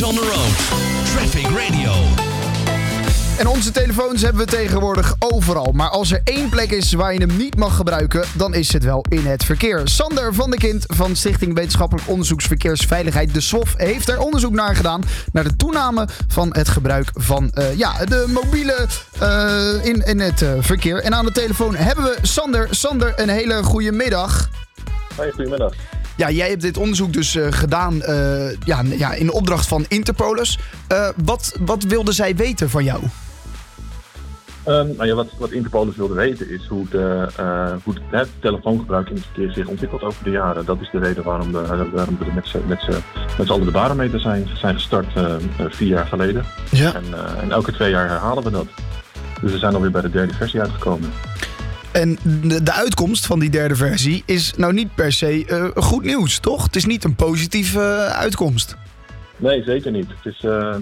On the road. Traffic Radio. En onze telefoons hebben we tegenwoordig overal. Maar als er één plek is waar je hem niet mag gebruiken, dan is het wel in het verkeer. Sander van de Kind van Stichting Wetenschappelijk Onderzoeksverkeersveiligheid, de SWOF, heeft er onderzoek naar gedaan. Naar de toename van het gebruik van eh, ja, de mobiele uh, in, in het uh, verkeer. En aan de telefoon hebben we Sander. Sander, een hele goede middag. Hoi, goedemiddag. Ja, jij hebt dit onderzoek dus uh, gedaan uh, ja, ja, in opdracht van Interpolis. Uh, wat, wat wilden zij weten van jou? Um, nou ja, wat, wat Interpolis wilde weten is hoe, de, hoe het, het, telefoongebruik in het verkeer zich ontwikkelt over de jaren. Dat is de reden waarom, de, waarom we met z'n met met allen de barometer zijn, zijn gestart vier jaar geleden. Ja. En, en elke twee jaar herhalen we dat. Dus we zijn alweer bij de derde versie uitgekomen. En de, de, uitkomst van die derde versie is nou niet per se uh, goed nieuws, toch? Het is niet een positieve uh, uitkomst. Nee, zeker niet. Het is, uh,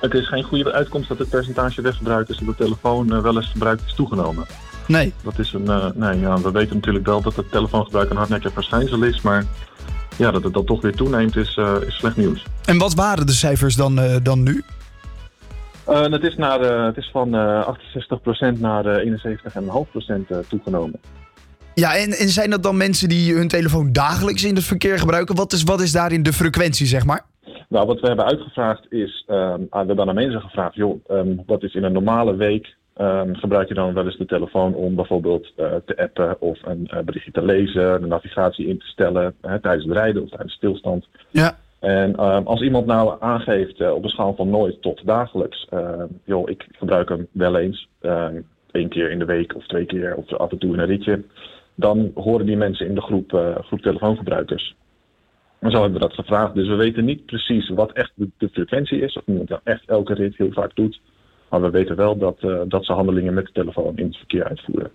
het is geen goede uitkomst dat het percentage weggebruikers op de telefoon wel eens gebruikt is toegenomen. Nee. Dat is een, nee, ja, we weten natuurlijk wel dat het telefoongebruik een hardnekkig verschijnsel is, maar ja, dat het dan toch weer toeneemt is, is slecht nieuws. En wat waren de cijfers dan, dan nu? Uh, het, is naar, uh, het is van uh, 68% naar 71,5% toegenomen. Ja, en, en zijn dat dan mensen die hun telefoon dagelijks in het verkeer gebruiken? Wat is, wat is daarin de frequentie, zeg maar? Nou, wat we hebben uitgevraagd is, um, we hebben aan mensen gevraagd, joh, um, wat is in een normale week, um, gebruik je dan wel eens de telefoon om bijvoorbeeld te appen of een berichtje te lezen, de navigatie in te stellen tijdens het rijden of tijdens stilstand? Ja. En uh, als iemand nou aangeeft uh, op een schaal van nooit tot dagelijks, uh, joh, ik gebruik hem wel eens, één keer in de week of twee keer of af en toe een ritje, dan horen die mensen in de groep, groep telefoongebruikers. En zo hebben we dat gevraagd. Dus we weten niet precies wat echt de, frequentie is, of iemand nou echt elke rit heel vaak doet. Maar we weten wel dat, dat ze handelingen met de telefoon in het verkeer uitvoeren.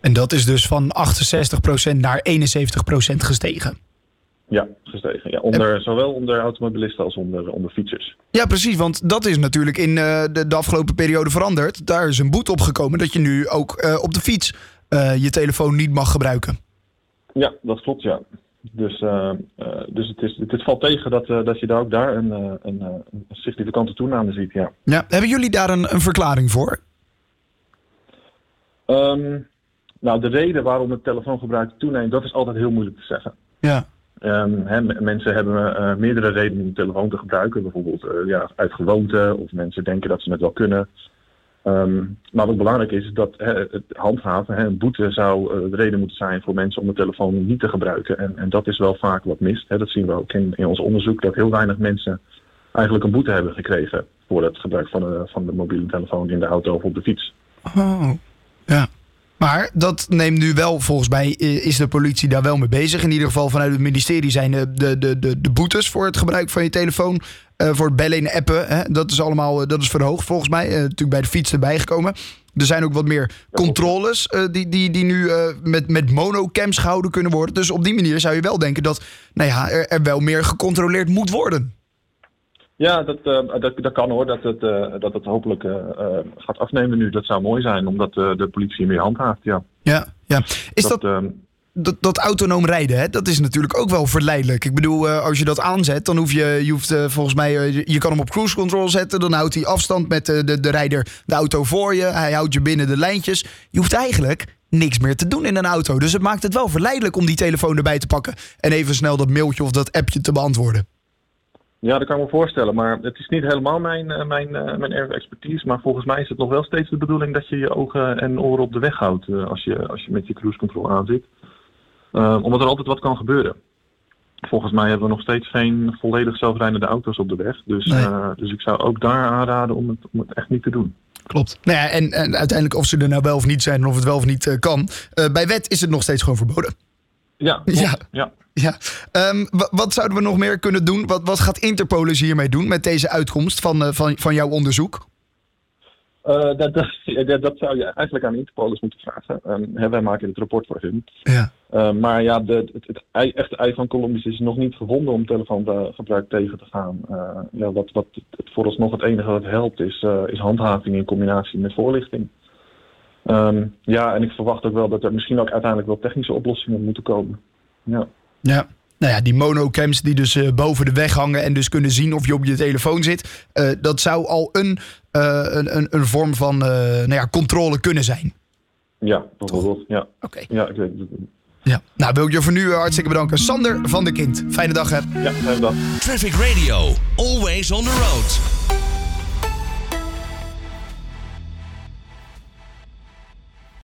En dat is dus van 68% naar 71% gestegen. Ja, gestegen. Ja, onder, en... Zowel onder automobilisten als onder, onder fietsers. Ja, precies. Want dat is natuurlijk in uh, de, de, afgelopen periode veranderd. Daar is een boete op gekomen dat je nu ook uh, op de fiets uh, je telefoon niet mag gebruiken. Ja, dat klopt, ja. Dus, dus het, is, het, het, valt tegen dat, dat je daar ook daar een, een, een significante toename ziet, ja. ja. Hebben jullie daar een, een verklaring voor? Um, nou, de reden waarom het telefoongebruik toeneemt, dat is altijd heel moeilijk te zeggen. Ja. He, mensen hebben uh, meerdere redenen om telefoon te gebruiken. Bijvoorbeeld uh, ja, uit gewoonte of mensen denken dat ze het wel kunnen. Um, maar wat belangrijk is, is dat he, het handhaven, een boete zou uh, de reden moeten zijn voor mensen om de telefoon niet te gebruiken. En, en dat is wel vaak wat mist. dat zien we ook in, in ons onderzoek, dat heel weinig mensen eigenlijk een boete hebben gekregen voor het gebruik van, van de mobiele telefoon in de auto of op de fiets. Oh, ja. Maar dat neemt nu wel, volgens mij is de politie daar wel mee bezig. In ieder geval vanuit het ministerie zijn de, de, de, de boetes voor het gebruik van je telefoon. Uh, voor het bellen en appen. Hè, dat is allemaal dat is verhoogd volgens mij. Uh, natuurlijk bij de fiets erbij gekomen. Er zijn ook wat meer controles die, die, die nu met, met monocams gehouden kunnen worden. Dus op die manier zou je wel denken dat nou ja, er, er wel meer gecontroleerd moet worden. Ja, dat, uh, dat, dat kan hoor. Dat het, uh, dat het hopelijk uh, gaat afnemen nu. Dat zou mooi zijn, omdat de politie meer handhaaft. Ja, ja. ja. Is dat, dat, dat, dat autonoom rijden, hè? dat is natuurlijk ook wel verleidelijk. Ik bedoel, als je dat aanzet, dan hoef je, je hoeft volgens mij, je kan hem op cruise control zetten. Dan houdt hij afstand met de, de, de rijder, de auto voor je. Hij houdt je binnen de lijntjes. Je hoeft eigenlijk niks meer te doen in een auto. Dus het maakt het wel verleidelijk om die telefoon erbij te pakken. En even snel dat mailtje of dat appje te beantwoorden. Ja, dat kan ik me voorstellen. Maar het is niet helemaal mijn, uh, mijn, uh, mijn expertise. Maar volgens mij is het nog wel steeds de bedoeling dat je je ogen en oren op de weg houdt uh, als, je, als je met je cruise control aanzit. omdat er altijd wat kan gebeuren. Volgens mij hebben we nog steeds geen volledig zelfrijdende auto's op de weg. Dus, nee. dus ik zou ook daar aanraden om het, om het echt niet te doen. Klopt. Nou ja, en, en uiteindelijk of ze er nou wel of niet zijn en of het wel of niet kan. bij wet is het nog steeds gewoon verboden. Ja, ja. ja. Ja, um, wat zouden we nog meer kunnen doen? Wat, wat gaat Interpolis hiermee doen met deze uitkomst van, uh, van, van jouw onderzoek? Uh, dat, dat, dat, zou je eigenlijk aan Interpolis moeten vragen. Um, wij maken het rapport voor hun. Ja. Uh, maar ja, de, het, het, het echte ei van Columbus is nog niet gevonden om telefoongebruik tegen te gaan. ja, wat, wat het vooralsnog het enige wat helpt is, is handhaving in combinatie met voorlichting. Um, ja, en ik verwacht ook wel dat er misschien ook uiteindelijk wel technische oplossingen moeten komen. Ja. Ja. nou ja, die monocams die dus eh, boven de weg hangen en dus kunnen zien of je op je telefoon zit. Eh, dat zou al een, eh, een, een, een vorm van eh, nou ja, controle kunnen zijn. Ja, bijvoorbeeld. Ja. Oké. Ja, ik weet het. Ja. Nou, wil ik je voor nu hartstikke bedanken. Sander van de Kind. Fijne dag, hè. Ja, fijne dag. Traffic Radio, always on the road.